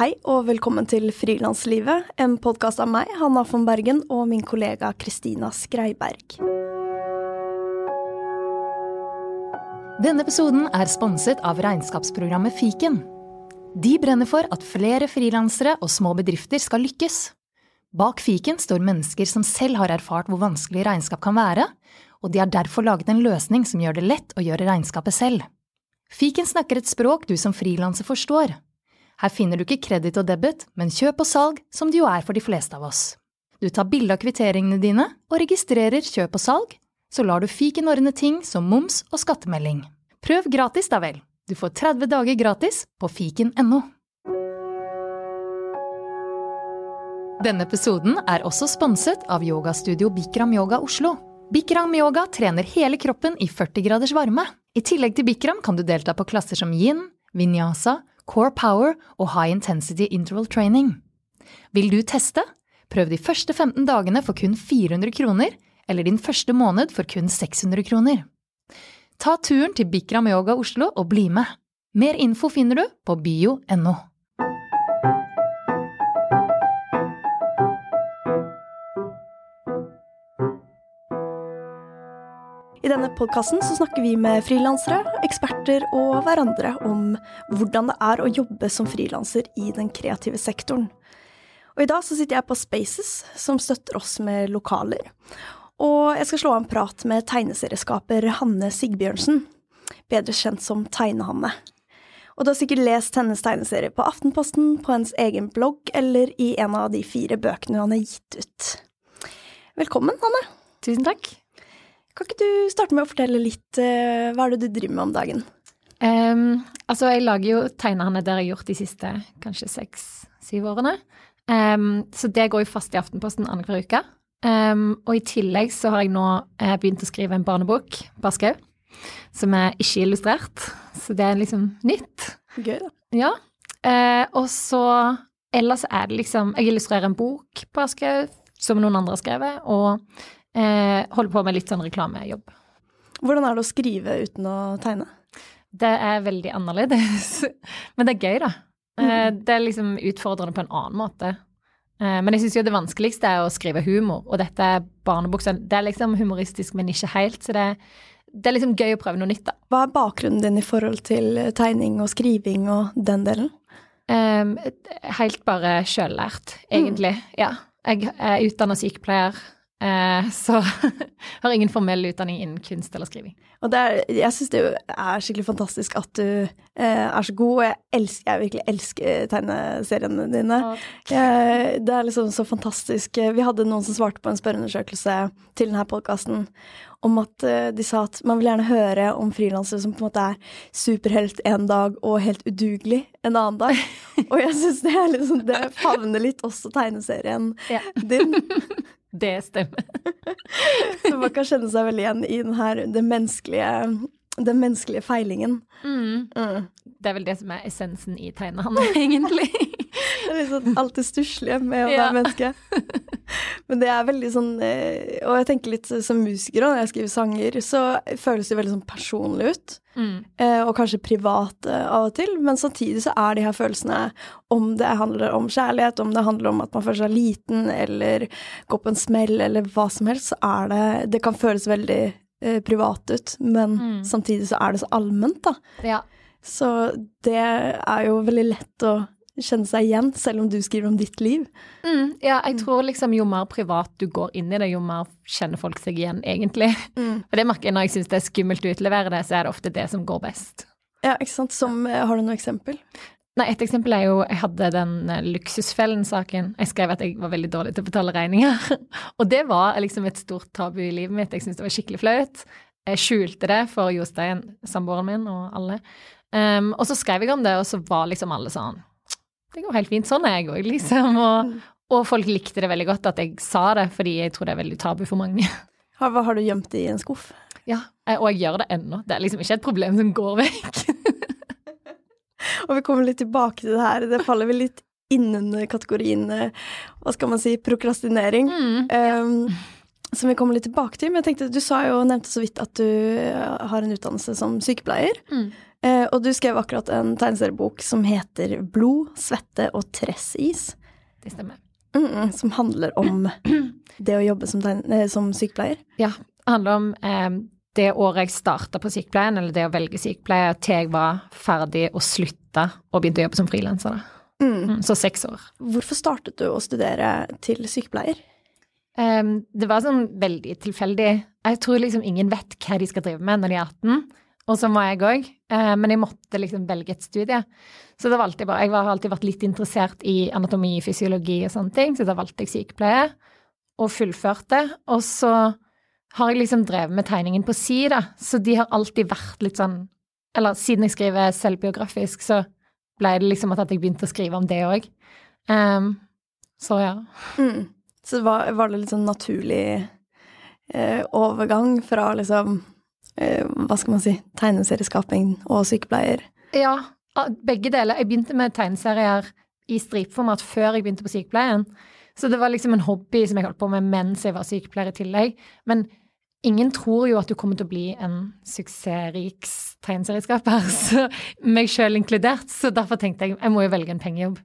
Hei og velkommen til Frilanslivet, en podkast av meg, Hanna von Bergen, og min kollega Kristina Skreiberg. Denne episoden er sponset av regnskapsprogrammet Fiken. De brenner for at flere frilansere og små bedrifter skal lykkes. Bak fiken står mennesker som selv har erfart hvor vanskelig regnskap kan være, og de har derfor laget en løsning som gjør det lett å gjøre regnskapet selv. Fiken snakker et språk du som frilanser forstår. Her finner du ikke kreditt og debit, men kjøp og salg, som det jo er for de fleste av oss. Du tar bilde av kvitteringene dine og registrerer kjøp og salg, så lar du fiken ordne ting som moms og skattemelding. Prøv gratis, da vel. Du får 30 dager gratis på fiken.no. Denne episoden er også sponset av yogastudio Bikram Yoga Oslo. Bikram Yoga trener hele kroppen i 40 graders varme. I tillegg til Bikram kan du delta på klasser som yin, vinyasa, core power og high intensity interval training. Vil du teste? Prøv de første 15 dagene for kun 400 kroner, eller din første måned for kun 600 kroner. Ta turen til Bikram Yoga Oslo og bli med. Mer info finner du på bio.no. I denne podkasten snakker vi med frilansere, eksperter og hverandre om hvordan det er å jobbe som frilanser i den kreative sektoren. Og I dag så sitter jeg på Spaces, som støtter oss med lokaler. Og jeg skal slå av en prat med tegneserieskaper Hanne Sigbjørnsen, bedre kjent som Tegnehanne. Og du har sikkert lest hennes tegneserie på Aftenposten, på hennes egen blogg eller i en av de fire bøkene han har gitt ut. Velkommen, Hanne. Tusen takk. Kan ikke du starte med å fortelle litt uh, hva er det du driver med om dagen? Um, altså, jeg lager jo tegnehandel der jeg har gjort de siste kanskje seks-syv årene. Um, så det går jo fast i Aftenposten annenhver uke. Um, og i tillegg så har jeg nå eh, begynt å skrive en barnebok, Barskau, som er ikke illustrert. Så det er liksom nytt. Gøy, da. Ja. Uh, og så ellers er det liksom Jeg illustrerer en bok på Aschehoug som noen andre har skrevet, og uh, holder på med litt sånn reklamejobb. Hvordan er det å skrive uten å tegne? Det er veldig annerledes, men det er gøy, da. Eh, det er liksom utfordrende på en annen måte. Eh, men jeg syns jo det vanskeligste er å skrive humor, og dette er barnebuksa. Det er liksom humoristisk, men ikke helt. Så det, det, er liksom gøy å prøve noe nytt, da. Hva er bakgrunnen din i forhold til tegning og skriving og den delen? Um, helt bare sjøllært, egentlig. Mm. Ja. Jeg er utdanna sykepleier. Eh, så har ingen formell utdanning innen kunst eller skriving. Og er, jeg syns det er skikkelig fantastisk at du eh, er så god, og jeg, elsker, jeg virkelig elsker tegneseriene dine. Jeg, det er liksom så fantastisk. Vi hadde noen som svarte på en spørreundersøkelse til denne podkasten om at uh, de sa at man vil gjerne høre om frilansere som på en måte er superhelt en dag og helt udugelig en annen dag. og jeg syns det, liksom, det favner litt også tegneserien din. Det stemmer. så man kan kjenne seg veldig igjen i den her, den menneskelige, den menneskelige feilingen. Mm. Mm. Det er vel det som er essensen i tegnehandel, egentlig. Liksom alt det stusslige med å være menneske. Men det er veldig sånn eh, Og jeg tenker litt som musiker òg, når jeg skriver sanger, så føles det veldig sånn personlig ut. Mm. Eh, og kanskje privat av og til, men samtidig så er de her følelsene, om det handler om kjærlighet, om det handler om at man føler seg liten, eller går på en smell, eller hva som helst, så er det Det kan føles veldig eh, privat ut, men mm. samtidig så er det så allment, da. Ja. Så det er jo veldig lett å kjenne seg igjen, selv om du skriver om ditt liv. Mm, ja, jeg mm. tror liksom jo mer privat du går inn i det, jo mer kjenner folk seg igjen, egentlig. Mm. Og det merker jeg når jeg syns det er skummelt å utlevere det, så er det ofte det som går best. Ja, ikke sant. Som eh, Har du noe eksempel? Nei, et eksempel er jo Jeg hadde den eh, luksusfellen-saken. Jeg skrev at jeg var veldig dårlig til å betale regninger. og det var liksom et stort tabu i livet mitt. Jeg syntes det var skikkelig flaut. Jeg skjulte det for Jostein, samboeren min, og alle. Um, og så skrev jeg om det, og så var liksom alle sånn det går helt fint. Sånn er jeg òg, liksom. Og, og, folk likte det veldig godt at jeg sa det, fordi jeg tror det er veldig tabu for mange. Har, har du gjemt det i en skuff? Ja, eh, og jeg gjør det ennå. Det er liksom ikke et problem som går vekk. og vi kommer litt tilbake til det her. Det faller vel litt innunder kategorien hva skal man si, prokrastinering. Mm. Um, som vi kommer litt tilbake til. Men jeg tenkte, du sa jo, nevnte så vidt at du eh, har en utdannelse som sykepleier. Mm. Eh, og du skrev akkurat en tegneseriebok som heter Blod, svette og tressis. Det stemmer. Mm, som handler om det å jobbe som, eh, som sykepleier. Ja, det handler om eh, det året jeg starta på sykepleien, eller det å velge sykepleier, til jeg var ferdig og slutta og begynte å jobbe som frilanser. Mm. Mm, så seks år. Hvorfor startet du å studere til sykepleier? Um, det var sånn veldig tilfeldig. Jeg tror liksom ingen vet hva de skal drive med når de er 18, og så var jeg òg. men jeg måtte liksom velge et studie. Så da valgte jeg bare Jeg har alltid vært litt interessert i anatomi, fysiologi og sånne ting, så da valgte jeg sykepleie, og fullførte. Og så har jeg liksom drevet med tegningen på si, da, så de har alltid vært litt sånn Eller siden jeg skriver selvbiografisk, så ble det liksom at jeg begynte å skrive om det òg. så ja. Mm. Så var, var, det litt sånn naturlig eh, overgang fra liksom eh, Hva skal man si tegneserieskaping og sykepleier? Ja, begge deler. Jeg begynte med tegneserier i stripeformat før jeg begynte på sykepleien. Så det var liksom en hobby som jeg holdt på med mens jeg var sykepleier i tillegg. Men ingen tror jo at du kommer til å bli en suksessrik tegneserieskaper, meg sjøl inkludert. Så derfor tenkte jeg jeg må jo velge en pengejobb.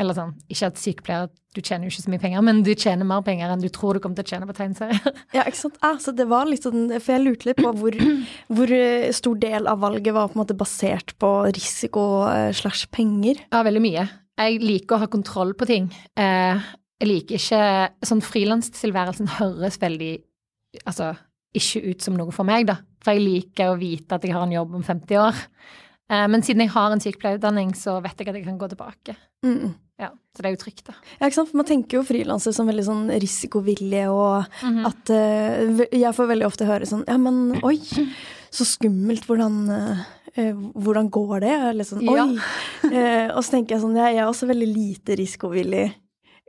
Eller sånn, ikke at sykepleier, du tjener jo ikke så mye penger, men du tjener mer penger enn du tror du kommer til å tjene på tegneserier. Ja, ikke sant. Ah, så det var litt sånn, For jeg lurte litt på hvor, hvor stor del av valget var på en måte basert på risiko slash penger? Ja, veldig mye. Jeg liker å ha kontroll på ting. Jeg liker ikke Sånn frilanstilværelsen høres veldig Altså ikke ut som noe for meg, da. For jeg liker å vite at jeg har en jobb om 50 år. Men siden jeg har en sykepleierutdanning, så vet jeg at jeg kan gå tilbake. Mm. Ja, Så det er jo trygt, da. Ja, ikke sant. For man tenker jo frilansere som veldig sånn risikovillige, og mm -hmm. at uh, Jeg får veldig ofte høre sånn Ja, men oi, så skummelt. Hvordan, uh, hvordan går det? Eller sånn oi. Ja. uh, og så tenker jeg sånn Ja, jeg er også veldig lite risikovillig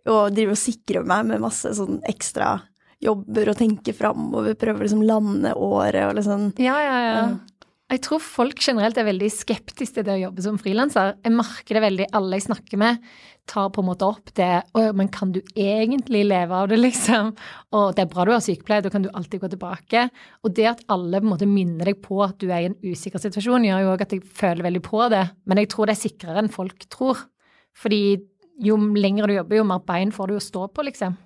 og driver og sikrer meg med masse sånn ekstra jobber og tenker framover, prøver liksom lande året og liksom Ja, ja, ja. Jeg tror folk generelt er veldig skeptiske til det å jobbe som frilanser. Jeg merker det veldig. Alle jeg snakker med, tar på en måte opp det Å, men kan du egentlig leve av det, liksom? Og det er bra du har sykepleie, da kan du alltid gå tilbake. Og det at alle på en måte minner deg på at du er i en usikker situasjon, gjør jo òg at jeg føler veldig på det. Men jeg tror det er sikrere enn folk tror. Fordi jo lenger du jobber, jo mer bein får du å stå på, liksom.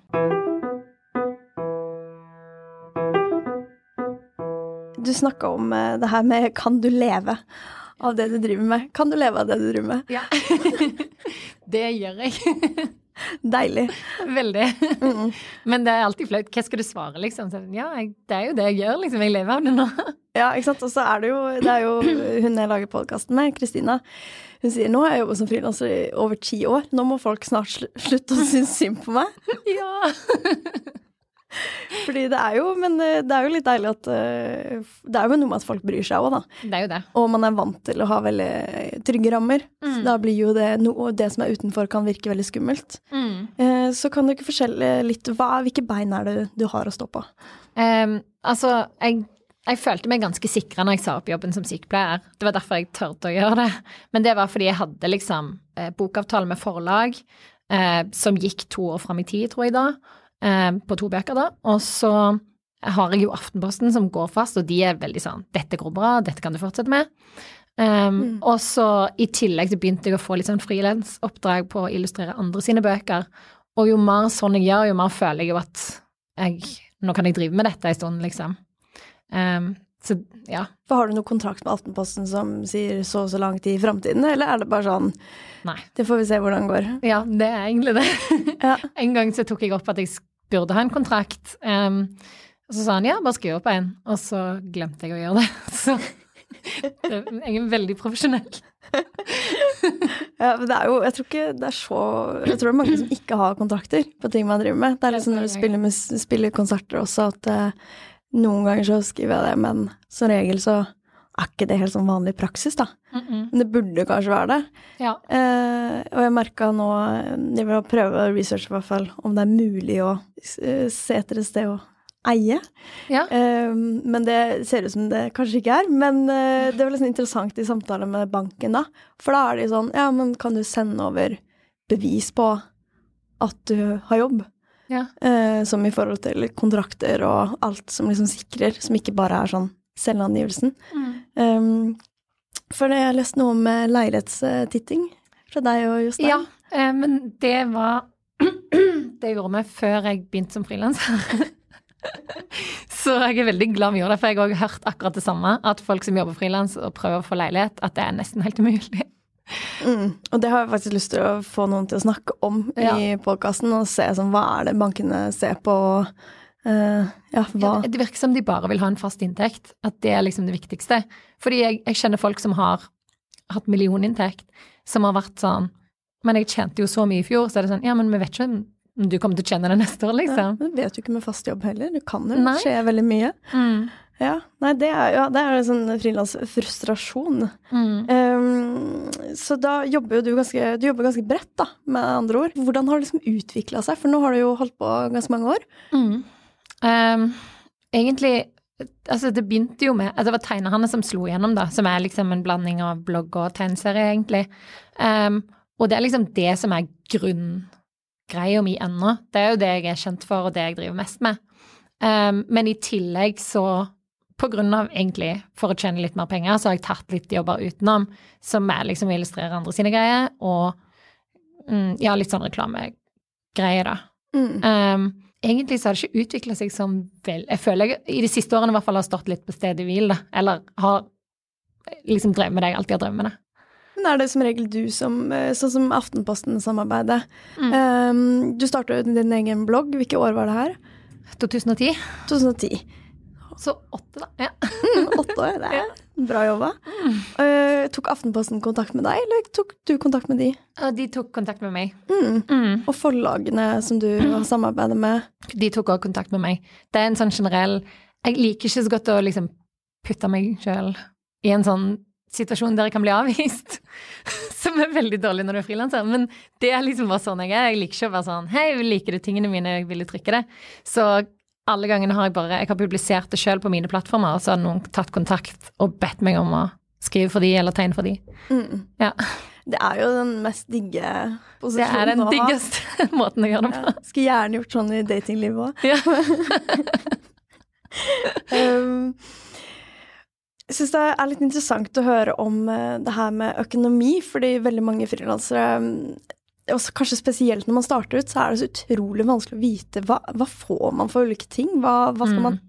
Du snakka om det her med kan du leve av det du driver med. Kan du leve av det du driver med? Ja. det gjør jeg. Deilig. Veldig. Mm. Men det er alltid flaut. Hva skal du svare, liksom? Så, ja, det er jo det jeg gjør, liksom. Jeg lever av det nå. Ja, ikke sant. Og så er det jo, det er jo hun jeg lager podkasten med, Kristina. Hun sier nå har jeg jobbet som frilanser i over ti år. Nå må folk snart slutte å synes synd på meg. Ja. Fordi det er jo Men det er jo litt deilig at Det er jo noe med at folk bryr seg òg, da. Det er jo det. Og man er vant til å ha veldig trygge rammer. Mm. Så da blir jo det noe Det som er utenfor, kan virke veldig skummelt. Mm. Så kan du ikke forskjelle litt hva, Hvilke bein er det du har å stå på? Um, altså, jeg, jeg følte meg ganske sikra når jeg sa opp jobben som sykepleier. Det var derfor jeg turte å gjøre det. Men det var fordi jeg hadde liksom bokavtale med forlag eh, som gikk to år fram i tid, tror jeg da på to bøker, da. Og så har jeg jo Aftenposten som går fast, og de er veldig sånn 'Dette går bra, dette kan du fortsette med'. Um, mm. Og så i tillegg så begynte jeg å få litt sånn frilansoppdrag på å illustrere andre sine bøker. Og jo mer sånn jeg gjør, jo mer føler jeg jo at jeg Nå kan jeg drive med dette en stund, liksom. Um, så ja. For har du noen kontrakt med Aftenposten som sier så og så langt i framtiden, eller er det bare sånn Nei. Det får vi se hvordan det går. Ja, det er egentlig det. Ja. en gang så tok jeg opp at jeg burde ha en kontrakt. Um, og så sa han ja, bare skriv opp en. Og så glemte jeg å gjøre det. Så det, jeg er veldig profesjonell. ja, men det er jo Jeg tror ikke det er så Jeg tror det er mange som ikke har kontrakter på ting man driver med. Det er liksom når du spiller, med, spiller konserter også, at uh, noen ganger så skriver jeg det, men som regel så er ikke det helt sånn vanlig praksis, da. Mm -mm. Men det burde kanskje være det. Ja. Eh, og jeg merka nå Jeg vil prøve å researche i hvert fall om det er mulig å se etter et sted å eie. Ja. Eh, men det ser ut som det kanskje ikke er. Men eh, det var liksom interessant i samtale med banken, da. For da er de sånn Ja, men kan du sende over bevis på at du har jobb? Ja. Eh, som i forhold til kontrakter og alt som liksom sikrer, som ikke bare er sånn selvangivelsen. Um, for jeg har lest noe om eh, leilighetstitting fra deg og Jostein. Ja, eh, men det var Det gjorde vi før jeg begynte som frilanser. Så jeg er veldig glad vi gjorde det, for jeg har også hørt akkurat det samme. At folk som jobber frilans og prøver å få leilighet, at det er nesten helt umulig. Mm, og det har jeg faktisk lyst til å få noen til å snakke om Ja. i podkasten, og se sånn, hva er det bankene ser på. Uh, ja, hva Det virker som de bare vil ha en fast inntekt, at det er liksom det viktigste. Fordi jeg, jeg kjenner folk som har hatt millioninntekt, som har vært sånn Men jeg tjente jo så mye i fjor, så er det sånn Ja, men vi vet ikke om du kommer til å tjene det neste år, ja, liksom. men Du vet jo ikke med fast jobb heller. Det kan jo Nei. skje veldig mye. Mm. Ja, nei, det er, ja, det er en sånn frilansfrustrasjon. Mm. Um, så da jobber jo du ganske, du jobber ganske bredt, da, med andre ord. Hvordan har det liksom utvikla seg? For nå har du jo holdt på ganske mange år. Mm. Um, egentlig Altså, det begynte jo med altså det var tegnerne som slo igjennom, da, som er liksom en blanding av blogg og tegneserie, egentlig. Um, og det er liksom det som er grunngreia mi ennå. Det er jo det jeg er kjent for, og det jeg driver mest med. Men i tillegg så av egentlig for å tjene litt mer penger, så har jeg tatt litt jobber utenom, som er liksom å illustrere andre sine greier, og mm, ja, litt sånn reklamegreier, da. Mm. Um, egentlig så har det ikke utvikla seg som vel Jeg føler jeg i de siste årene i hvert fall har stått litt på stedet hvil, da. Eller har liksom drevet med det jeg alltid har drevet med det. Men er det som regel du som eh, Sånn som Aftenposten-samarbeidet. Mm. Um, du starta jo din egen blogg. Hvilke år var det her? 2010. 2010. Så åtte, da. Ja. Mm, åtte år. Det er bra jobba. Uh, tok Aftenposten kontakt med deg, eller tok du kontakt med de? De tok kontakt med meg. Mm. Mm. Og forlagene som du har samarbeidet med. De tok også kontakt med meg. Det er en sånn generell Jeg liker ikke så godt å liksom putte meg sjøl i en sånn situasjon der jeg kan bli avvist. Som er veldig dårlig når du er frilanser. Men det er liksom bare sånn jeg er. Jeg liker ikke å være sånn Hei, liker du tingene mine? Jeg ville trykke det. Så alle gangene har jeg bare Jeg har publisert det sjøl på mine plattformer, og så har noen tatt kontakt og bedt meg om å skrive for de eller tegne for de. Mm. Ja. Det er jo den mest digge posisjonen å ha. Det er den diggeste måten å gjøre det på. Ja, skulle gjerne gjort sånn i datinglivet òg. Ja. Um, jeg syns det er litt interessant å høre om eh, det her med økonomi, fordi veldig mange frilansere også Kanskje spesielt når man starter ut, så er det så utrolig vanskelig å vite hva, hva får man for ulike ting. Hva, hva skal Mm. man,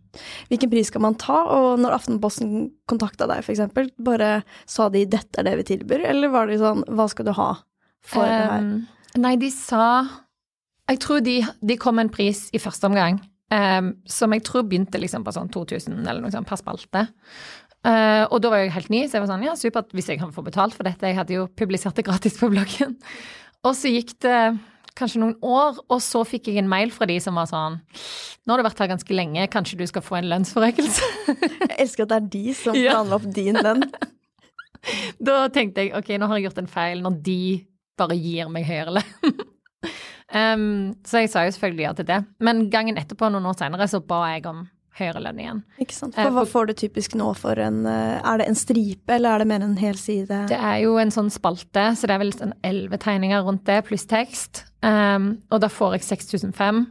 hvilken pris skal man ta? Og når Aftenposten kontakta deg, eksempel, bare sa de 'dette er det vi tilbyr', eller var det sånn 'hva skal du ha for det her'? Um, nei, de sa Jeg tror de, de kom med en pris i første omgang um, som jeg tror begynte liksom på sånn 2000 eller noe sånt per spalte. Uh, og da var jeg helt ny, så jeg var sånn ja, supert hvis jeg kan få betalt for dette. Jeg hadde jo publisert det gratis på bloggen. Og så gikk det kanskje noen år, og så fikk jeg en mail fra de som var sånn Nå har du vært her ganske lenge, kanskje du skal få en lønnsforøkelse? Jeg elsker at det er de som Ja. forhandler opp din lønn. Da tenkte jeg ok, nå har jeg gjort en feil når de bare gir meg høyere lønn. um, så jeg sa jo selvfølgelig ja til det. Men gangen etterpå, noen år senere, så ba jeg om høyere lønn igjen. Ikke sant? Eh, For hva får du typisk nå for en eh, Er det en stripe, eller er det mer en hel side? Det er jo en sånn spalte, så det er vel sånn elleve tegninger rundt det, pluss tekst. Um, og da får jeg 6005.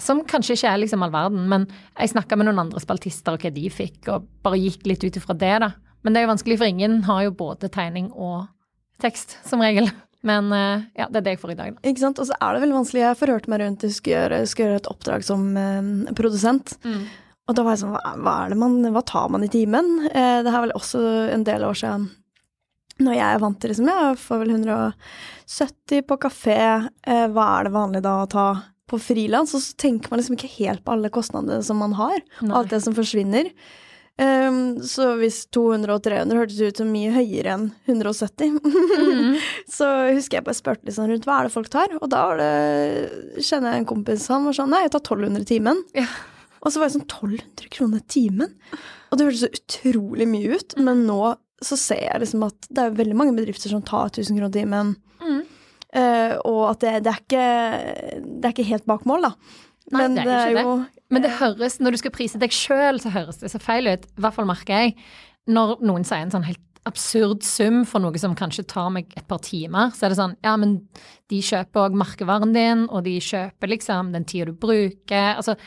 Som kanskje ikke er liksom all verden, men jeg snakka med noen andre spaltister og hva de fikk, og bare gikk litt ut ifra det, da. Men det er jo vanskelig, for ingen har jo både tegning og tekst, som regel. Men eh, ja, det er det jeg får i dag, da. Ikke sant? Og så er det veldig vanskelig. Jeg forhørte meg rundt, jeg skulle gjøre, skulle gjøre et oppdrag som eh, produsent. Og da var jeg sånn, hva, er det man, hva tar man i timen? Eh, det er vel også en del år siden. Når jeg er vant til liksom, jeg får vel 170 på kafé, eh, hva er det vanlig da å ta på frilans? Og så tenker man liksom ikke helt på alle kostnadene som man har, og alt det som forsvinner. Um, så hvis 200 og 300 hørtes ut som mye høyere enn 170, Mm. så husker jeg bare spurte litt sånn rundt hva er det folk tar, og da var det, kjenner jeg en kompis, han var sånn, nei, jeg tar 1200 i timen. Ja. Og så var jeg sånn 1200 kroner timen. Og det hørtes så utrolig mye ut, men nå så ser jeg liksom at det er veldig mange bedrifter som tar 1000 kroner timen, Mm. Uh, og at det, det, er ikke, det er ikke helt bak mål, da. Nei, Men det er ikke jo Men det høres, når du skal prise deg sjøl, så høres det så feil ut. I hvert fall merker jeg. Når noen sier en sånn helt absurd sum for noe som kanskje tar meg et par timer, så er det sånn ja, men de kjøper òg merkevaren din, og de kjøper liksom den tida du bruker. Altså,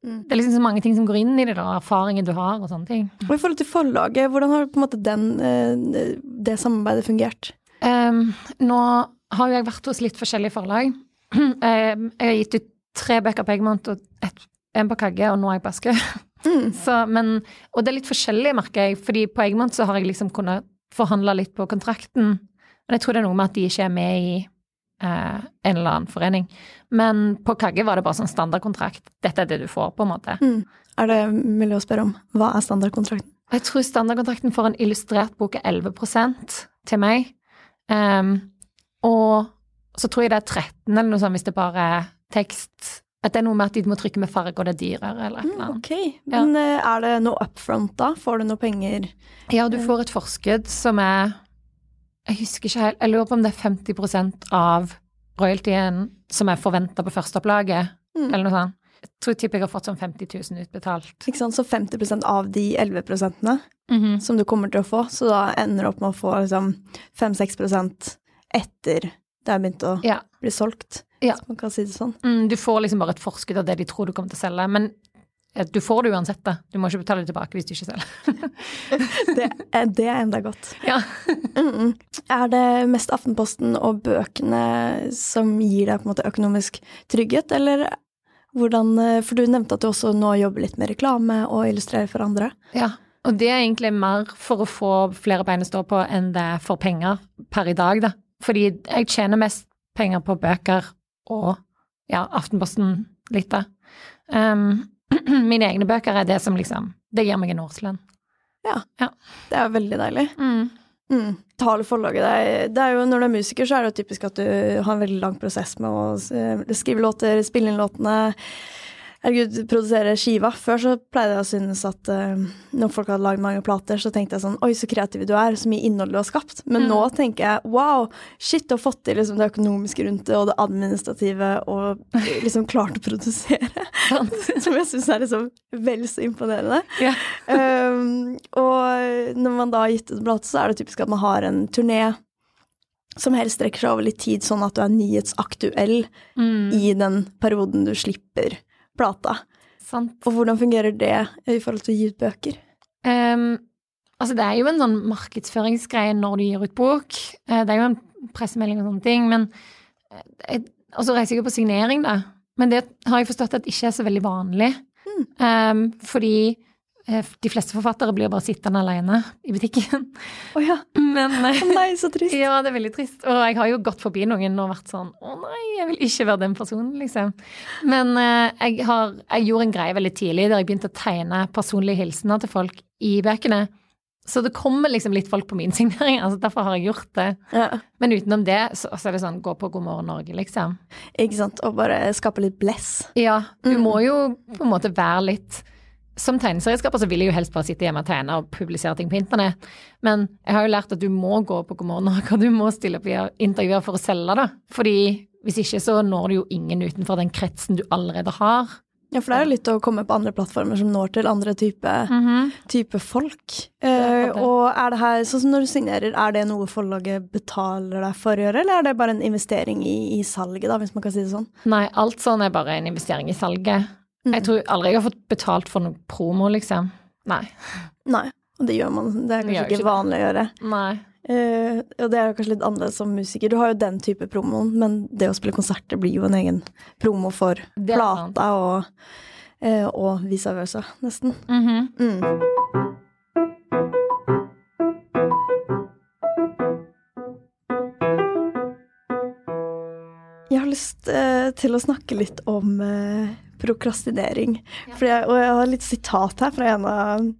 Mm. det er liksom så mange ting som går inn i det, da, erfaringen du har og sånne ting. Og i forhold til forlaget, hvordan har på en måte den, eh, det samarbeidet fungert? Um, nå har jo jeg vært hos litt forskjellige forlag. Jeg har gitt ut tre bøker på Egmont og et, en på Kagge, og nå er jeg på Askøy. Mm. Så, men, og det er litt forskjellig, merker jeg, fordi på Egmont så har jeg liksom kunnet forhandle litt på kontrakten. Men jeg tror det er noe med at de ikke er med i eh, en eller annen forening. Men på Kagge var det bare sånn standardkontrakt. Dette er det du får, på en måte. Mm. Er det mulig å spørre om hva er standardkontrakten? Jeg tror standardkontrakten for en illustrert bok er 11% til meg. Um, og så tror jeg det er 13 eller noe sånt hvis det bare er tekst. At det er noe med at de må trykke med farge, og det er dyrere, eller et Mm, eller annet. ok, men ja. er det noe upfront da? Får du noe penger? Ja, du får et forskudd som er Jeg husker ikke helt Jeg lurer på om det er 50% av royaltyen som er forventa på førsteopplaget, Mm. eller noe sånt. Jeg tror typ jeg har fått sånn 50 000 utbetalt. Ikke sant? Så 50% av de 11 prosentene -hmm. som du kommer til å få, så da ender du opp med å få liksom 5-6 etter det har begynt å Ja. bli solgt, Ja. hvis man kan si det sånn. Mm, du får liksom bare et forskudd av det de tror du kommer til å selge, men du får det uansett, da. Du må ikke betale det tilbake hvis du ikke selger. Det, det er enda godt. ja. Mm -mm. Er det mest Aftenposten og bøkene som gir deg på en måte økonomisk trygghet, eller hvordan eh, For du nevnte at du også nå jobber litt med reklame og illustrerer for andre. ja. Og det er egentlig mer for å få flere bein å stå på enn det er for penger per i dag, da. Fordi jeg tjener mest penger på bøker og ja, Aftenposten litt, da. Um, mine egne bøker er det som liksom Det gir meg en årslønn. Det er veldig deilig. Mm. Mm. Tale forlaget deg. Det er jo, når du er musiker, så er det jo typisk at du har en veldig lang prosess med å eh, skrive låter, spille inn låtene. Herregud, produsere skiva. Før så pleide jeg å synes at uh, når folk hadde lagd mange plater, så tenkte jeg sånn Oi, så kreativ du er, så mye innhold du har skapt. Men Mm. nå tenker jeg wow, shit, du har fått til liksom, det økonomiske rundt det, og det administrative, og liksom klart å produsere. Som jeg syns er liksom vel så imponerende. Yeah. Um, og når man da har gitt ut plate, så er det typisk at man har en turné som helst strekker seg over litt tid, sånn at du er nyhetsaktuell Mm. i den perioden du slipper plata. Sant. Og hvordan fungerer det i forhold til å gi ut bøker? Um, altså det er jo en sånn markedsføringsgreie når du gir ut bok. Eh, det er jo en pressemelding og sånne ting, men eh, Og så reiser jeg jo på signering, da. Men det har jeg forstått at ikke er så veldig vanlig. Mm. Um, fordi de fleste forfattere blir bare sittende alene i butikken. Oh ja. Men oh nei, så trist. ja, det er veldig trist. Og jeg har jo gått forbi noen og vært sånn Å nei, jeg vil ikke være den personen, liksom. Men eh, jeg, har, jeg gjorde en greie veldig tidlig der jeg begynte å tegne personlige hilsener til folk i bøkene. Så det kommer liksom litt folk på min signering, altså derfor har jeg gjort det. Ja, Men utenom det, så, så er det sånn gå på God morgen Norge, liksom. ikke sant. Og bare skape litt bless. Ja, du Mm. må jo på en måte være litt Som tegneserieskaper så vil jeg jo helst bare sitte hjemme og tegne og publisere ting på internett. Men jeg har jo lært at du må gå på God morgen Norge, og du må stille opp i intervjuer for å selge det. Fordi hvis ikke så når du jo ingen utenfor den kretsen du allerede har. Ja, for det er jo litt å komme på andre plattformer som når til andre type, Mhm. type folk. Eh, og er det her, sånn som når du signerer, er det noe forlaget betaler deg for å gjøre, eller er det bare en investering i, i salget, da, hvis man kan si det sånn? Nei, alt sånn er bare en investering i salget. Mm. Jeg tror aldri jeg har fått betalt for noe promo, liksom. Nei. Nei, og det gjør man. Det er kanskje ikke, ikke vanlig det. å gjøre. Nei. Uh, og det er kanskje litt annerledes som musiker. Du har jo den type promoen, men det å spille konserter blir jo en egen promo for plata og, uh, og vice versa, nesten. Mhm. Mm. Jeg har lyst uh, til å snakke litt om prokrastinering. Ja. Jeg, og jeg har litt sitat her fra en av,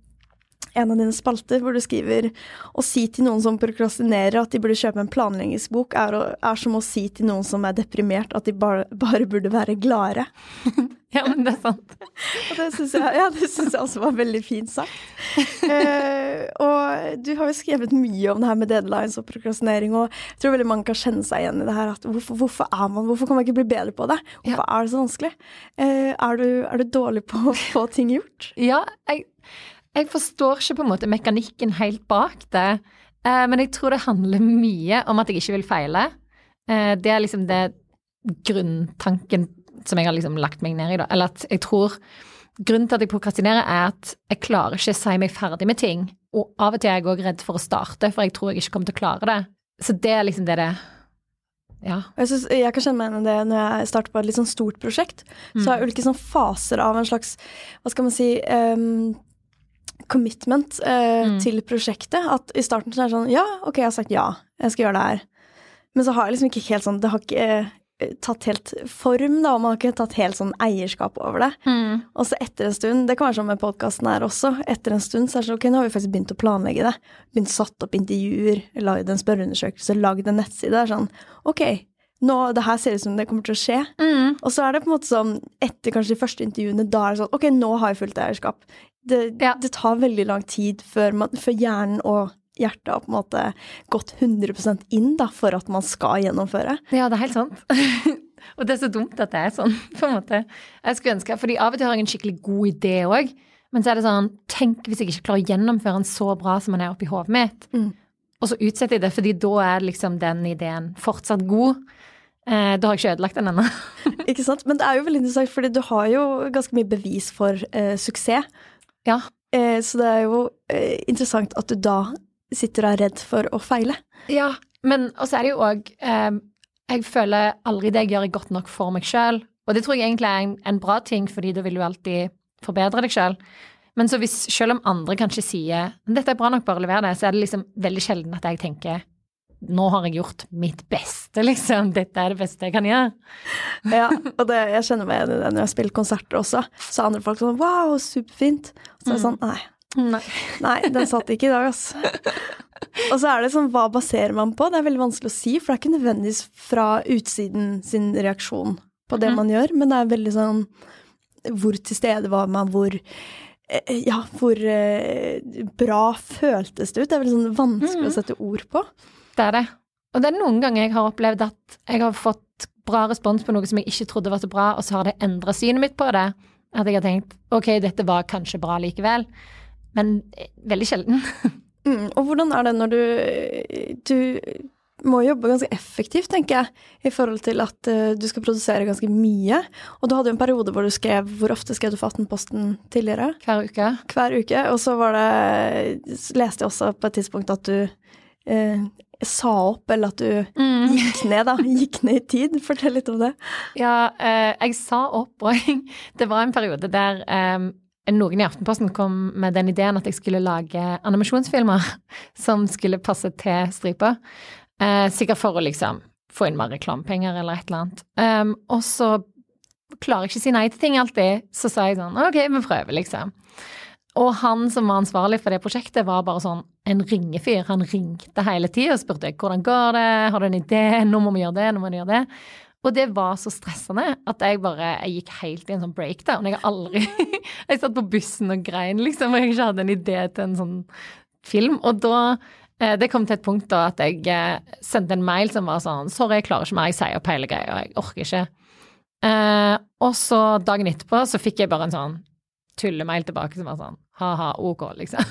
en av dine spalter, hvor du skriver å si til noen som prokrastinerer at de burde kjøpe en planleggingsbok, er, å, er som å si til noen som er deprimert at de bare, bare burde være gladere. Ja, men det er sant. Og det syns jeg, ja, det synes jeg også var veldig fint sagt. Uh, og du har jo skrevet mye om det her med deadlines og prokrastinering, og jeg tror veldig mange kan kjenne seg igjen i det her at hvorfor, hvorfor er man, hvorfor kan man ikke bli bedre på det? Hvorfor er det så vanskelig? Uh, er, du, er du dårlig på å få ting gjort? Ja, jeg, jeg forstår ikke på en måte mekanikken helt bak det. Eh, men jeg tror det handler mye om at jeg ikke vil feile. Eh, det er liksom det grunntanken som jeg har liksom lagt meg ned i, da. Eller at jeg tror Grunnen til at jeg prokrastinerer, er at jeg klarer ikke å si meg ferdig med ting. Og av og til er jeg òg redd for å starte, for jeg tror jeg ikke kommer til å klare det. Så det er liksom det det Ja. Jeg, synes, jeg kan kjenne meg igjen i det når jeg starter på et litt sånn stort prosjekt. Så har jeg ulike sånn faser av en slags, hva skal man si um, commitment uh, til prosjektet. At i starten så er det sånn Ja, ok, jeg har sagt ja, jeg skal gjøre det her. Men så har jeg liksom ikke helt sånn Det har ikke eh, tatt helt form, da, og man har ikke tatt helt sånn eierskap over det. Og så etter en stund, det kan være sånn med podkasten her også, etter en stund så er det sånn ok, nå har vi faktisk begynt å planlegge det. Begynt å satt opp intervjuer, lagd en spørreundersøkelse, lagd en nettside. Det er sånn ok, nå, det her ser ut som det kommer til å skje. Og så er det på en måte sånn, etter kanskje de første intervjuene, da er det sånn ok, nå har jeg fullt eierskap. Det, Ja. det tar veldig lang tid før, man, før hjernen og hjertet har på en måte gått 100 inn da, for at man skal gjennomføre. Ja, det er helt sant. og det er så dumt at det er sånn, på en måte. Jeg skulle ønske, fordi av og til har jeg en skikkelig god idé òg, men så er det sånn Tenk hvis jeg ikke klarer å gjennomføre den så bra som den er oppi hodet mitt. Mm. Og så utsetter jeg det, fordi da er liksom den ideen fortsatt god. Eh, da har jeg ikke ødelagt den ennå. Ikke sant? Men det er jo veldig interessant, fordi du har jo ganske mye bevis for eh, suksess. Ja. Eh, så det er jo eh, interessant at du da sitter og er redd for å feile. Ja, men også er det jo òg eh, Jeg føler aldri det jeg gjør, er godt nok for meg sjøl. Og det tror jeg egentlig er en, en bra ting, fordi da vil du alltid forbedre deg sjøl. Men så hvis, selv om andre kanskje sier dette er bra nok, bare lever det, så er det liksom veldig sjelden at jeg tenker nå har jeg gjort mitt beste, liksom. Dette er det beste jeg kan gjøre. Ja, og det, jeg kjenner meg igjen i det når jeg har spilt konserter også. Så er andre folk sånn wow, superfint. Og Så er det sånn nei, Nei. nei, den satt ikke i dag, altså. Og så er det sånn, hva baserer man på? Det er veldig vanskelig å si, for det er ikke nødvendigvis fra utsiden sin reaksjon på det Mhm. man gjør, men det er veldig sånn hvor til stede var man, hvor eh, ja, hvor eh, bra føltes det ut? Det er veldig sånn vanskelig Mhm. å sette ord på. Det er det. Og det er noen ganger jeg har opplevd at jeg har fått bra respons på noe som jeg ikke trodde var så bra, og så har det endra synet mitt på det. At jeg har tenkt ok, dette var kanskje bra likevel. Men eh, veldig sjelden. Mm, og hvordan er det når du Du må jobbe ganske effektivt, tenker jeg, i forhold til at uh, du skal produsere ganske mye. Og du hadde jo en periode hvor du skrev Hvor ofte skrev du for Aftenposten tidligere? Hver uke. Hver uke. Og så var det leste jeg også på et tidspunkt at du eh, sa opp, eller at du gikk ned, da. Gikk ned i tid. Fortell litt om det. Ja, eh, jeg sa opp og Det var en periode der eh, noen i Aftenposten kom med den ideen at jeg skulle lage animasjonsfilmer som skulle passe til stripa. Eh, sikkert for å liksom få inn mer reklamepenger eller et eller annet. Um, og så klarer jeg ikke å si nei til ting alltid. Så sa jeg sånn ok, vi prøver, liksom. Og han som var ansvarlig for det prosjektet, var bare sånn en ringefyr. Han ringte hele tida og spurte hvordan går det, har du en idé, nå må vi gjøre det, nå må vi gjøre det. Og det var så stressende at jeg bare jeg gikk helt i en sånn breakdown. Jeg har aldri Jeg satt på bussen og grein, liksom, og jeg ikke hadde en idé til en sånn film. Og da eh, Det kom til et punkt da at jeg eh, sendte en mail som var sånn Sorry, jeg klarer ikke mer, jeg sier opp hele greia, jeg orker ikke. Eh, og så dagen etterpå så fikk jeg bare en sånn tullemail tilbake som var sånn ha-ha, ok, liksom.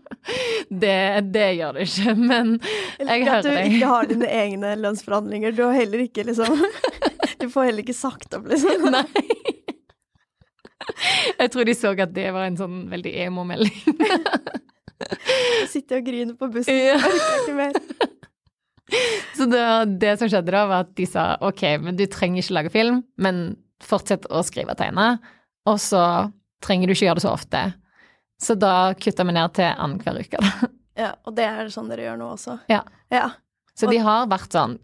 det, det gjør det ikke, men jeg At hører du deg. ikke har dine egne lønnsforhandlinger. Du har heller ikke liksom Du får heller ikke sagt opp, liksom. Nei. Jeg tror de så at det var en sånn veldig emo-melding. Sitter og griner på bussen. Ja. Orker ikke mer. Så det, det som skjedde da, var at de sa ok, men du trenger ikke lage film, men fortsett å skrive og tegne, og så trenger du ikke gjøre det så ofte. Så da kutta vi ned til annenhver uke, da. Ja, og det er sånn dere gjør nå også? Ja. Ja. Så de har vært sånn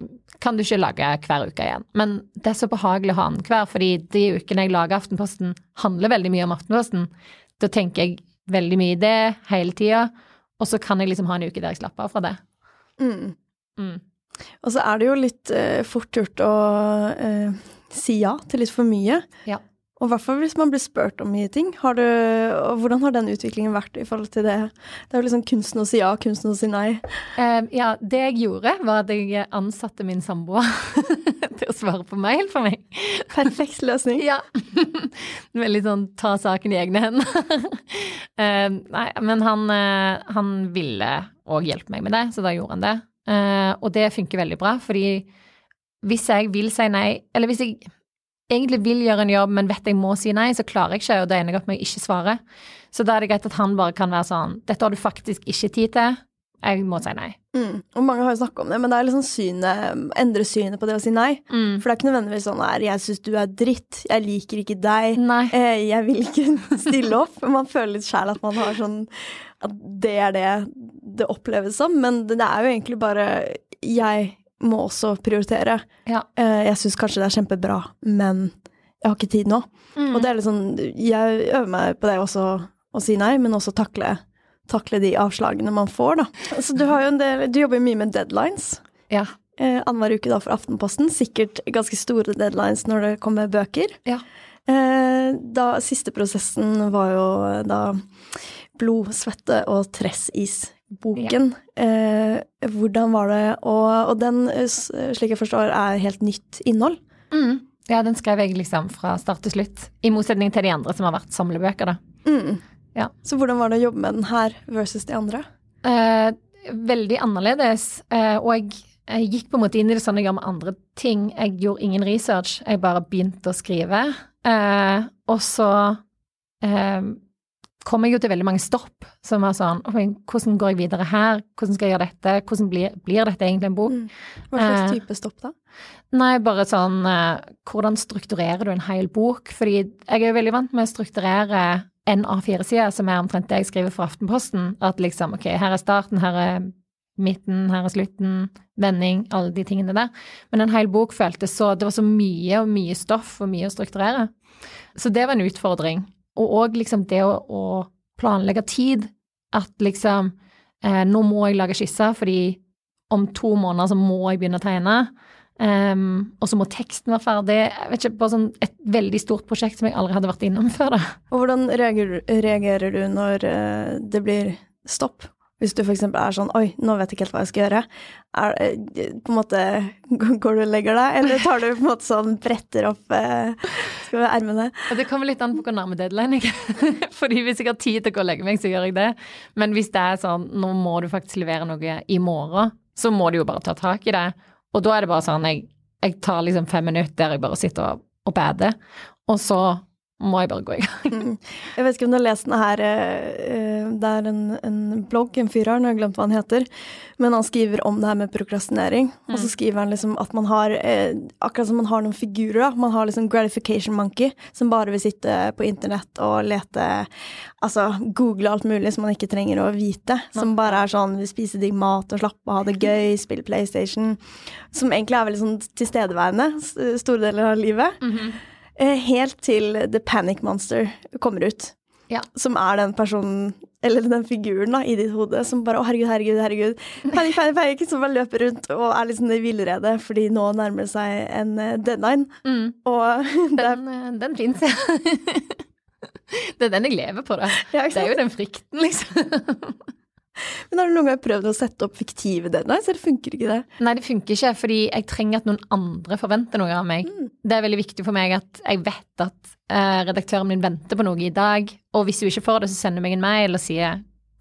Kan du ikke lage hver uke igjen? Men det er så behagelig å ha annenhver, fordi de ukene jeg lager Aftenposten, handler veldig mye om Aftenposten. Da tenker jeg veldig mye i det hele tida, og så kan jeg liksom ha en uke der jeg slapper av fra det. Mm. Mm. Og så er det jo litt uh, fort gjort å uh, si ja til litt for mye. Ja. Og i hvert fall hvis man blir spurt om mye ting. Har du, hvordan har den utviklingen vært i forhold til det? Det er jo liksom kunsten å si ja, kunsten å si nei. Uh, ja, det jeg gjorde, var at jeg ansatte min samboer til å svare på mail for meg. Perfekt løsning. ja. Veldig sånn ta saken i egne hender. uh, nei, men han, uh, han ville òg hjelpe meg med det, så da gjorde han det. og det funker veldig bra, fordi hvis jeg vil si nei, eller hvis jeg egentlig vil gjøre en jobb, men vet jeg må si nei, så klarer jeg ikke, og da ender jeg opp med å ikke svare. Så da er det greit at han bare kan være sånn Dette har du faktisk ikke tid til. Jeg må si nei. Mm. Og mange har jo snakka om det, men det er liksom synet, endre synet på det å si nei. Mm. For det er ikke nødvendigvis sånn her 'jeg syns du er dritt', 'jeg liker ikke deg', eh, 'jeg vil ikke stille opp'. Man føler litt sjæl at man har sånn At det er det det oppleves som, men det er jo egentlig bare 'jeg må også prioritere'. Ja. Eh, jeg syns kanskje det er kjempebra, men jeg har ikke tid nå. Mm. Og det er litt sånn Jeg øver meg på det også, å si nei, men også takle, takle de avslagene man får, da. Så du har jo en del Du jobber jo mye med deadlines. Ja. Eh, Annenhver uke da for Aftenposten. Sikkert ganske store deadlines når det kommer bøker. Ja. Eh, da Siste prosessen var jo da Blod, svette og Tressis-boken. Eh, hvordan var det Og, og den, eh, slik jeg forstår, er helt nytt innhold. Mm. Ja, den skrev jeg liksom fra start til slutt. I motsetning til de andre som har vært samlebøker, da. Mm. Ja. Så hvordan var det å jobbe med den her versus de andre? Eh, veldig annerledes. Eh, og jeg, jeg gikk på en måte inn i det sånn jeg gjør med andre ting. Jeg gjorde ingen research, jeg bare begynte å skrive. Eh, og så eh, kom jeg jo til veldig mange stopp som var sånn Hvordan går jeg videre her? Hvordan skal jeg gjøre dette? Hvordan blir, blir dette egentlig en bok? Mm. Hva slags Eh, type stopp, da? Nei, bare sånn eh, Hvordan strukturerer du en hel bok? Fordi jeg er jo veldig vant med å strukturere en A4-side, som er omtrent det jeg skriver for Aftenposten. At liksom, ok, her er starten, her er midten, her er slutten, vending, alle de tingene der. Men en hel bok føltes så Det var så mye og mye stoff og mye å strukturere. Så det var en utfordring. Og òg liksom det å, å planlegge tid. At liksom eh, Nå må jeg lage skisser, fordi om to måneder så må jeg begynne å tegne. Um, og så må teksten være ferdig. Jeg vet ikke, bare sånn Et veldig stort prosjekt som jeg aldri hadde vært innom før. da. Og hvordan reagerer, reagerer du når eh, det blir stopp? Hvis du f.eks. er sånn Oi, nå vet jeg ikke helt hva jeg skal gjøre. Er, eh, på en måte, Går du og legger deg, eller tar du på en måte sånn bretter opp eh, skal vi ermene? Det kommer litt an på hvor nærme deadline jeg er. Fordi hvis jeg har tid til å gå og legge meg, så gjør jeg det. Men hvis det er sånn nå må du faktisk levere noe i morgen, så må du jo bare ta tak i det. Og da er det bare sånn jeg, jeg tar liksom fem minutter der jeg bare sitter og, og bader, og så må jeg bare gå i gang. Mm. Jeg vet ikke om du har lest den her eh, Det er en, en blogg, en fyr her, nå har jeg glemt hva han heter, men han skriver om det her med prokrastinering. Og så skriver han liksom at man har eh, Akkurat som man har noen figurer, da. Man har liksom gratification monkey, som bare vil sitte på internett og lete Altså google alt mulig som man ikke trenger å vite. Som bare er sånn vil spise digg mat og slappe av, ha det gøy, spille PlayStation. Som egentlig er veldig sånn tilstedeværende store deler av livet. Eh, Helt til The Panic Monster kommer ut. Ja. Som er den personen, eller den figuren da, i ditt hode som bare 'Å, herregud, herregud, herregud'. Panikk, panikk, panikk. Som bare løper rundt og er liksom i villrede fordi nå nærmer det seg en eh, deadline. Mm. Og det er, Den, eh, den fins, ja. Det er den jeg lever på, da. ja, Det er jo den frykten, liksom. Men har du noen gang prøvd å sette opp fiktive deadlines, eller funker ikke det? Nei, det funker ikke, fordi jeg trenger at noen andre forventer noe av meg. Det er veldig viktig for meg at jeg vet at uh, redaktøren min venter på noe i dag, og hvis hun ikke får det, så sender hun meg en mail og sier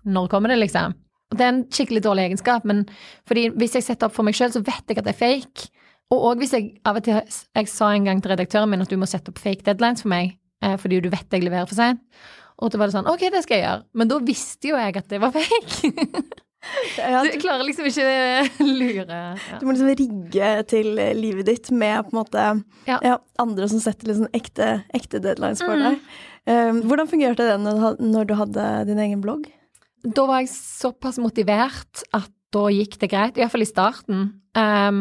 når kommer det, liksom. Og Det er en skikkelig dårlig egenskap, men fordi hvis jeg setter opp for meg sjøl, så vet jeg at det er fake. Og òg hvis jeg av og til Jeg sa en gang til redaktøren min at du må sette opp fake deadlines for meg, uh, fordi du vet jeg leverer for seint. Og da var det sånn Ok, det skal jeg gjøre. Men da visste jo jeg at det var fake. Ja, Du du, klarer liksom ikke lure ja. du må liksom rigge til eh, livet ditt med på en måte Ja. andre som setter liksom ekte, ekte deadlines for Mm. deg. Um, hvordan fungerte det når du, når du hadde din egen blogg? Da var jeg såpass motivert at da gikk det greit, iallfall i starten. Um,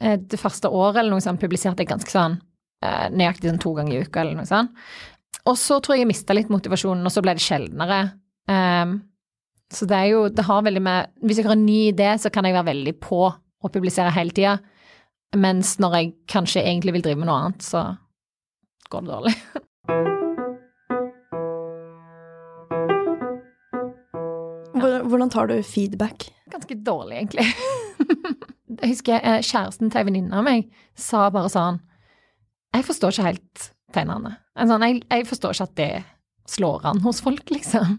eh, det første året eller noe sånt publiserte jeg ganske sånn eh, nøyaktig sånn to ganger i uka eller noe sånt. Og så tror jeg jeg mista litt motivasjonen, og så ble det sjeldnere. Um, så det er jo Det har veldig med Hvis jeg har en ny idé, så kan jeg være veldig på å publisere hele tida. Mens når jeg kanskje egentlig vil drive med noe annet, så går det dårlig. Hvordan tar du feedback? Ganske dårlig, egentlig. jeg husker eh, kjæresten til ei venninne av meg sa bare sånn Jeg forstår ikke helt tegnene. En Sånn, jeg, jeg forstår ikke at det slår an hos folk, liksom.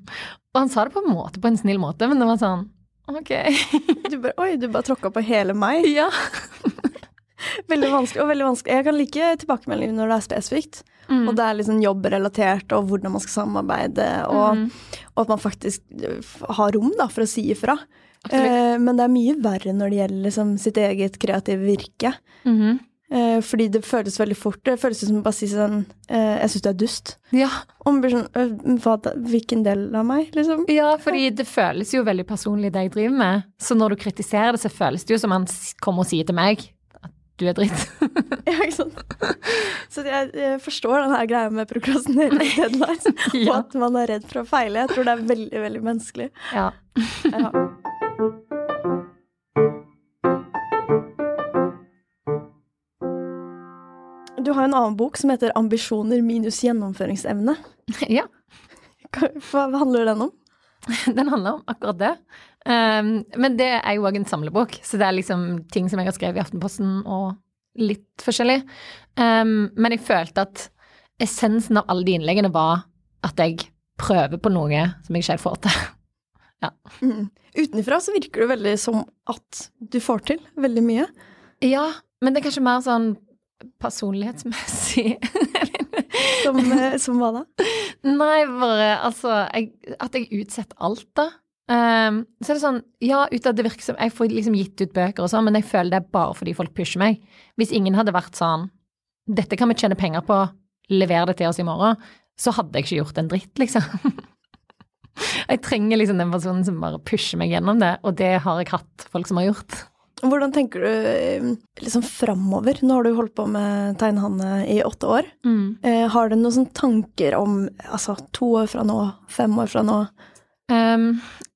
Og han sa det på en måte, på en snill måte, men det var sånn Ok. Du bare, oi, du bare tråkka på hele meg. ja. Veldig vanskelig. og veldig vanskelig. Jeg kan like tilbakemelding når det er spesifikt. Mm. Og det er liksom jobbrelatert, og hvordan man skal samarbeide, og, mm. og at man faktisk har rom da, for å si ifra. Eh, men det er mye verre når det gjelder liksom, sitt eget kreative virke. Mm Eh, fordi det føles veldig fort. Det føles som å bare si sånn eh, Jeg syns du er dust. Ja. Og man blir sånn «Øh, hva? Hvilken del av meg, liksom? ja, fordi det føles jo veldig personlig, det jeg driver med. Så når du kritiserer det, så føles det jo som han kommer og sier til meg at du er dritt. Ja, ikke sant? Så jeg, jeg forstår den her greia med prokrastinering og ja. og at man er redd for å feile. Jeg tror det er veldig, veldig menneskelig. ja. Ja. Du har en annen bok som heter 'Ambisjoner minus gjennomføringsevne'. ja. Hva hva handler den om? Den handler om akkurat det. Um, men det er jo òg en samlebok, så det er liksom ting som jeg har skrevet i Aftenposten og litt forskjellig. Um, men jeg følte at essensen av alle de innleggene var at jeg prøver på noe som jeg ikke helt får til. Mm. Utenfra så virker det veldig som at du får til veldig mye. Ja, men det er kanskje mer sånn personlighetsmessig. Som, eh, som hva da? Nei, bare altså jeg, At jeg utsetter alt, da. Um, så er det sånn, ja, ut av det virker som Jeg får liksom gitt ut bøker og sånn, men jeg føler det er bare fordi folk pusher meg. Hvis ingen hadde vært sånn Dette kan vi tjene penger på, lever det til oss i morgen, så hadde jeg ikke gjort en dritt, liksom. Jeg trenger liksom den personen som bare pusher meg gjennom det, og det har jeg hatt folk som har gjort. Hvordan tenker du eh, liksom framover? Nå har du holdt på med Tegnhanne i åtte år. Eh, har du noen tanker om altså, to år fra nå, fem år fra nå? Um,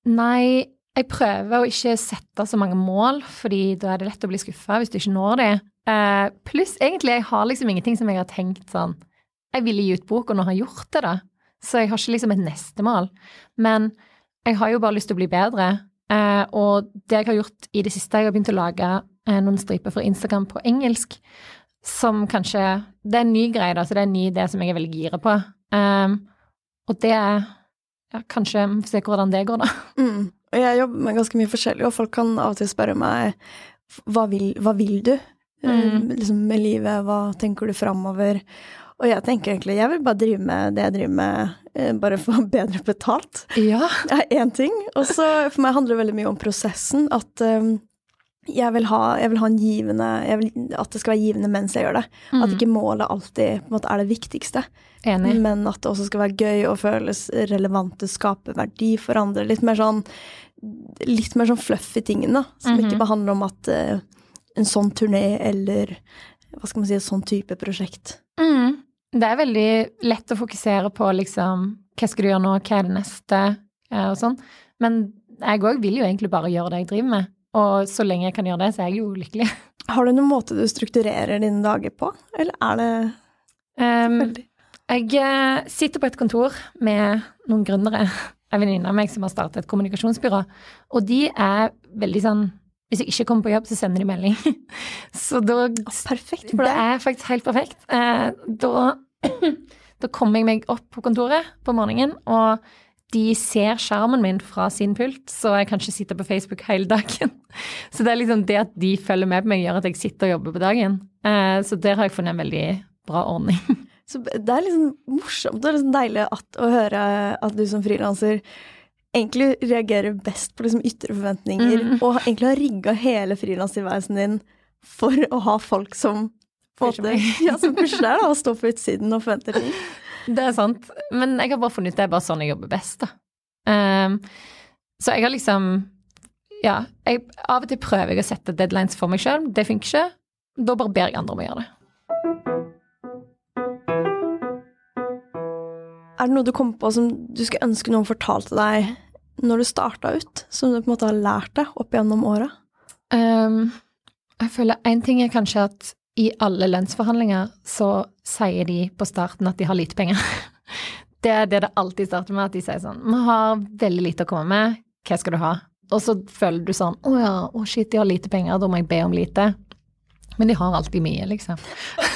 nei, jeg prøver å ikke sette så mange mål, fordi da er det lett å bli skuffa hvis du ikke når det. Uh, pluss egentlig, jeg har liksom ingenting som jeg har tenkt sånn Jeg ville gi ut bok, og nå har jeg gjort det, da. Så jeg har ikke liksom et neste mål. Men jeg har jo bare lyst til å bli bedre. Uh, og det jeg har gjort i det siste, jeg har begynt å lage eh, noen striper for Instagram på engelsk, som kanskje Det er en ny greie, da, så det er en ny idé som jeg er veldig gira på. Eh, og det er ja, kanskje vi får se hvordan det går, da. Mm. Og jeg jobber med ganske mye forskjellig, og folk kan av og til spørre meg hva vil, hva vil du eh, Mm. liksom med livet, hva tenker du framover? Og jeg tenker egentlig jeg vil bare drive med det jeg driver med, eh, bare få bedre betalt. Ja. Det er én ting. Og så for meg handler det veldig mye om prosessen. At um, jeg, vil ha, jeg vil ha en givende vil, At det skal være givende mens jeg gjør det. At ikke målet alltid på en måte, er det viktigste. Enig. Men at det også skal være gøy og føles relevant, skape verdi for andre. Litt mer sånn Litt mer sånn fluffy ting, da. Som -hmm. ikke bare handler om at uh, en sånn turné eller hva skal man si, et sånn type prosjekt. Mm. Det er veldig lett å fokusere på liksom hva skal du gjøre nå, hva er det neste, eh, og sånn. Men jeg òg vil jo egentlig bare gjøre det jeg driver med. Og så lenge jeg kan gjøre det, så er jeg jo lykkelig. Har du noen måte du strukturerer dine dager på, eller er det Um, jeg eh, sitter på et kontor med noen gründere, en venninne av meg som har startet et kommunikasjonsbyrå, og de er veldig sånn Hvis jeg ikke kommer på jobb, så sender de melding. Så da Perfekt for Det er faktisk helt perfekt. Eh, da, da kommer jeg meg opp på kontoret på morgenen, og de ser skjermen min fra sin pult, så jeg kan ikke sitte på Facebook hele dagen. Så det er liksom det at de følger med på meg, gjør at jeg sitter og jobber på dagen. Eh, så der har jeg funnet en veldig bra ordning. Så det er liksom morsomt og liksom deilig at, å høre at du som frilanser egentlig reagerer best på liksom ytre forventninger, mm. og egentlig har rigga hele frilanstilværelsen din for å ha folk som Pusher deg. Ja, og står på utsiden og forventer ting. Det er sant. Men jeg har bare funnet ut det er bare sånn jeg jobber best, da. Um, så jeg har liksom Ja, jeg, av og til prøver jeg å sette deadlines for meg sjøl. Det funker ikke. Da bare ber jeg andre om å gjøre det. Er det noe du kommer på som du skulle ønske noen fortalte deg når du starta ut, som du på en måte har lært deg opp gjennom åra? Um, jeg føler en ting er kanskje at i alle lønnsforhandlinger så sier de på starten at de har lite penger. Det er det det alltid starter med, at de sier sånn Vi har veldig lite å komme med, hva skal du ha? Og så føler du sånn Å ja, å shit, de har lite penger, da må jeg be om lite. Men de har alltid mye, liksom.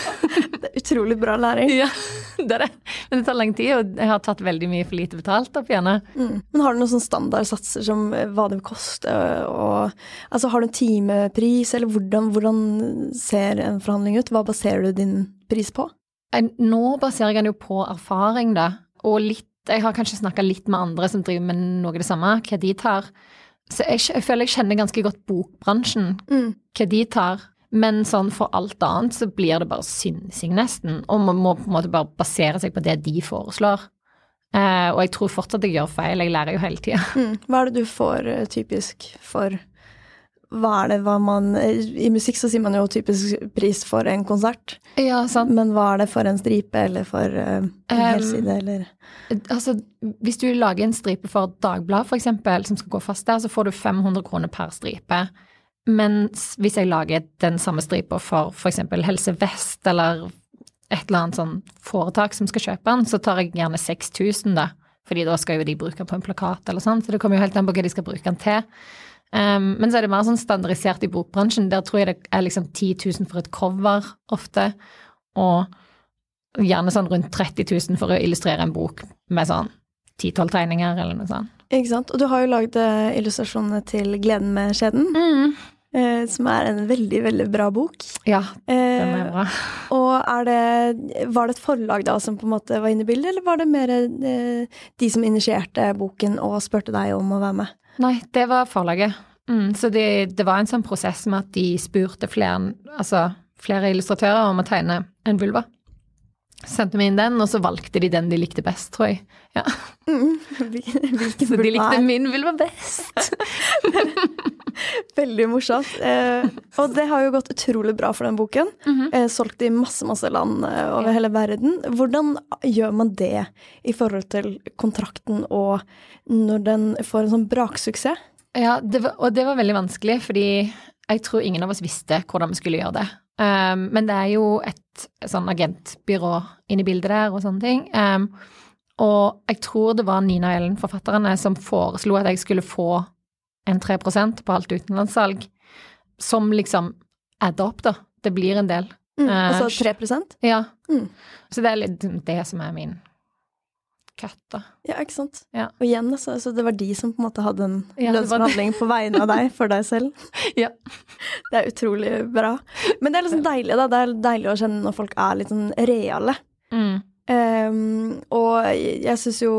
Utrolig bra læring. Ja, det er det. Men det tar lang tid, og jeg har tatt veldig mye for lite betalt opp igjen. Mm. Men har du noen sånne standardsatser som eh, hva det vil koste, og altså har du en timepris, eller hvordan, hvordan ser en forhandling ut? Hva baserer du din pris på? Nå baserer jeg den jo på erfaring, da, og litt Jeg har kanskje snakka litt med andre som driver med noe av det samme, hva de tar. Så jeg, jeg føler jeg kjenner ganske godt bokbransjen, Mm. hva de tar. Men sånn for alt annet så blir det bare synsing, nesten. Og man må på en måte bare basere seg på det de foreslår. Eh, og jeg tror fortsatt jeg gjør feil, jeg lærer jo hele tida. Mm. Hva er det du får eh, typisk for Hva er det hva man eh, I musikk så sier man jo typisk pris for en konsert, Ja, sant. men hva er det for en stripe eller for eh, en helside, eller Altså, hvis du lager en stripe for Dagbladet, eksempel, som skal gå fast der, så får du 500 kroner per stripe. Mens hvis jeg lager den samme stripa for eksempel Helse Vest eller et eller annet sånn foretak som skal kjøpe den, så tar jeg gjerne 6000, da. Fordi da skal jo de bruke den på en plakat eller sånn, så det kommer jo helt an på hva de skal bruke den til. Um, men så er det mer sånn standardisert i bokbransjen. Der tror jeg det er liksom 10 000 for et cover ofte, og gjerne sånn rundt 30 000 for å illustrere en bok med sånn 10-12 tegninger eller noe sånt. Ikke sant? Og du har jo lagd eh, illustrasjonene til Gleden med skjeden, eh, som er en veldig, veldig bra bok. Ja, den Eh, er bra. og er det Var det et forlag da som på en måte var inne i bildet, eller var det mer eh, de som initierte boken og spurte deg om å være med? Nei, det var forlaget. Mm, så det, det var en sånn prosess med at de spurte flere, altså, flere illustratører om å tegne en vulva. Sendte meg inn den, og så valgte de den de likte best, tror jeg. Ja. Hvilken Så de likte er? min vulva best. Veldig morsomt. Eh, og det har jo gått utrolig bra for den boken. eh, solgt i masse, masse land eh, over hele verden. Hvordan gjør man det i forhold til kontrakten og når den får en sånn braksuksess? Ja, det var, og det var veldig vanskelig, fordi jeg tror ingen av oss visste hvordan vi skulle gjøre det. Um, men det er jo et sånn agentbyrå inne i bildet der og sånne ting. Um, og jeg tror det var Nina Ellen, forfatterne, som foreslo at jeg skulle få en 3% på alt utenlandssalg, som liksom adder opp, da. Det blir en del. Mm, Eh, altså 3% Ja. Mm. Så det er litt det som er min cut, da. Ja, ikke sant. Ja. Og igjen, altså, så det var de som på en måte hadde en Ja, lønnsforhandling på vegne av deg, for deg selv. Ja. Det er utrolig bra. Men det er liksom deilig, da. Det er deilig å kjenne når folk er litt sånn reale. Mm. Ehm, og jeg syns jo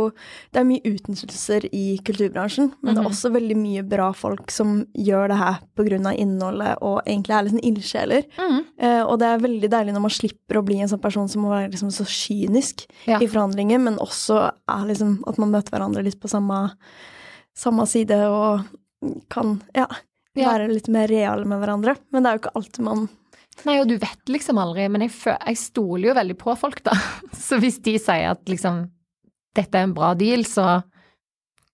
det er mye utnyttelser i kulturbransjen, men det er Mhm. også veldig mye bra folk som gjør det her av innholdet og egentlig er litt sånn ildsjeler. Mm. Uh, og det er veldig deilig når man slipper å bli en sånn person som må være liksom så kynisk Ja. i forhandlinger, men også liksom at man møter hverandre litt på samme, samme side og kan ja, Ja. være litt mer reale med hverandre. Men det er jo ikke alltid man Nei, og du vet liksom aldri, men jeg, jeg stoler jo veldig på folk, da. Så hvis de sier at liksom dette er en bra deal, så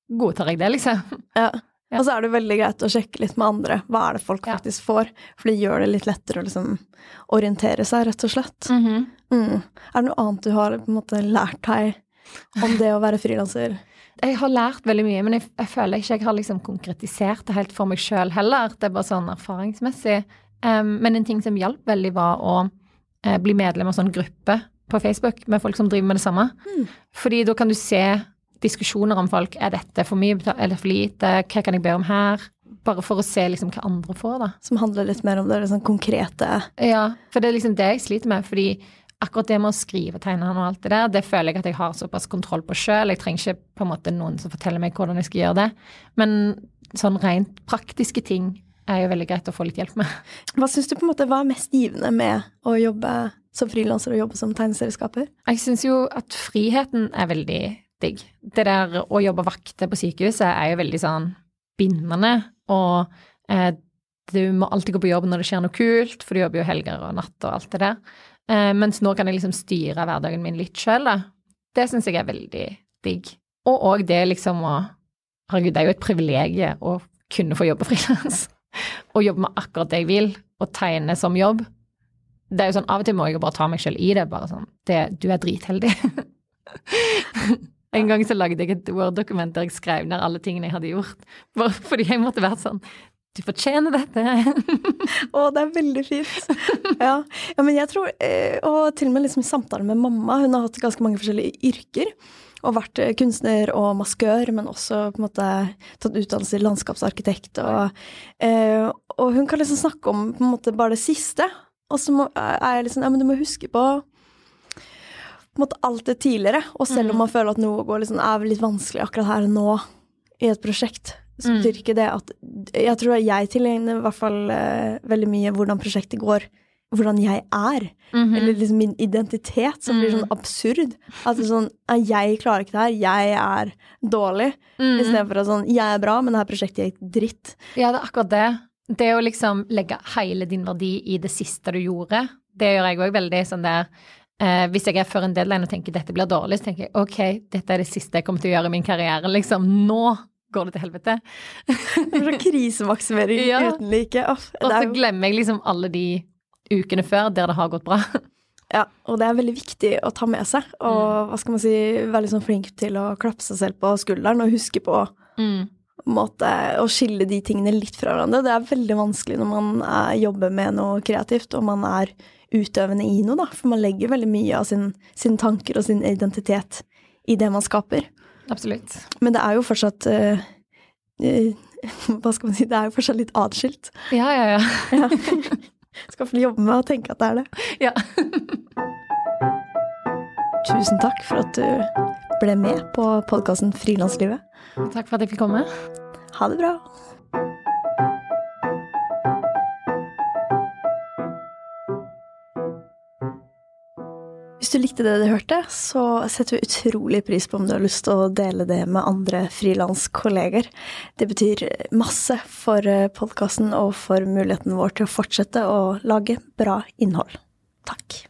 godtar jeg det, liksom. Ja. Og så er det veldig greit å sjekke litt med andre. Hva er det folk Ja. faktisk får? For det gjør det litt lettere å liksom orientere seg, rett og slett. Mhm. Mm. Er det noe annet du har på en måte lært deg om det å være frilanser? Jeg har lært veldig mye, men jeg, jeg føler ikke jeg har liksom konkretisert det helt for meg sjøl heller. Det er bare sånn erfaringsmessig. Em, men en ting som hjalp veldig, var å uh, bli medlem av sånn gruppe på Facebook med folk som driver med det samme. Mm. Fordi da kan du se diskusjoner om folk. Er dette for mye, eller for lite? Hva kan jeg be om her? Bare for å se liksom hva andre får, da. Som handler litt mer om det det sånn konkrete Ja, for det er liksom det jeg sliter med. Fordi akkurat det med å skrive tegnene og alt det der, det føler jeg at jeg har såpass kontroll på sjøl. Jeg trenger ikke på en måte noen som forteller meg hvordan jeg skal gjøre det. Men sånn rent praktiske ting er jo veldig greit å få litt hjelp med. Hva syns du på en måte hva er mest givende med å jobbe som frilanser og jobbe som tegneserieskaper? Jeg syns jo at friheten er veldig digg. Det der å jobbe vakter på sykehuset er jo veldig sånn bindende, og eh, du må alltid gå på jobb når det skjer noe kult, for du jobber jo helger og natt og alt det der. Eh, mens nå kan jeg liksom styre hverdagen min litt sjøl, da. Det syns jeg er veldig digg. Og òg det liksom å Herregud, det er jo et privilegium å kunne få jobbe frilans. Og jobbe med akkurat det jeg vil, og tegne som jobb. det er jo sånn, Av og til må jeg jo bare ta meg selv i det. bare sånn, det, Du er dritheldig. en gang så lagde jeg et Word-dokument der jeg skrev ned alle tingene jeg hadde gjort. Bare fordi jeg måtte være sånn Du fortjener dette. Å, det er veldig fint. Ja. ja men jeg tror eh, Og til og med liksom i samtale med mamma. Hun har hatt ganske mange forskjellige yrker og vært eh, kunstner og maskør, men også på en måte tatt utdannelse i landskapsarkitekt. Og, eh, og, hun kan liksom snakke om på en måte bare det siste. Og så er jeg liksom Ja, men du må huske på på en måte alt det tidligere. Og selv om mm. man føler at noe går liksom, er litt vanskelig akkurat her og nå i et prosjekt, så mm. betyr ikke det at Jeg tror jeg tilegner i hvert fall eh, veldig mye hvordan prosjektet går hvordan jeg er. Mm -hmm. Eller liksom min identitet, som blir sånn mm. absurd. At det er sånn Jeg klarer ikke det her. Jeg er dårlig. Mm. Istedenfor at sånn Jeg er bra, men det her prosjektet gikk dritt. Ja, det er akkurat det. Det å liksom legge hele din verdi i det siste du gjorde, det gjør jeg òg veldig sånn der eh, Hvis jeg er før en deadline og tenker dette blir dårlig, så tenker jeg ok, dette er det siste jeg kommer til å gjøre i min karriere. Liksom nå går det til helvete. det blir sånn krisemaksimering ja. uten like. Oh, og så glemmer jeg liksom alle de ukene før der det har gått bra. Ja, og det er veldig viktig å ta med seg. Og mm. hva skal man si, være liksom flink til å klappe seg selv på skulderen og huske på mm. måte, å skille de tingene litt fra hverandre. Det er veldig vanskelig når man er, jobber med noe kreativt og man er utøvende i noe, da. For man legger veldig mye av sin, sine tanker og sin identitet i det man skaper. Absolutt. Men det er jo fortsatt uh, uh, Hva skal man si, det er jo fortsatt litt atskilt. Ja, ja, ja. ja. Skal få jobbe med å tenke at det er det. Ja. Tusen takk for at du ble med på podkasten Frilanslivet. Takk for at jeg fikk komme. Ha det bra. Hvis du likte det du hørte, så setter vi utrolig pris på om du har lyst til å dele det med andre frilanskolleger. Det betyr masse for eh, podkasten og for muligheten vår til å fortsette å lage bra innhold. Takk.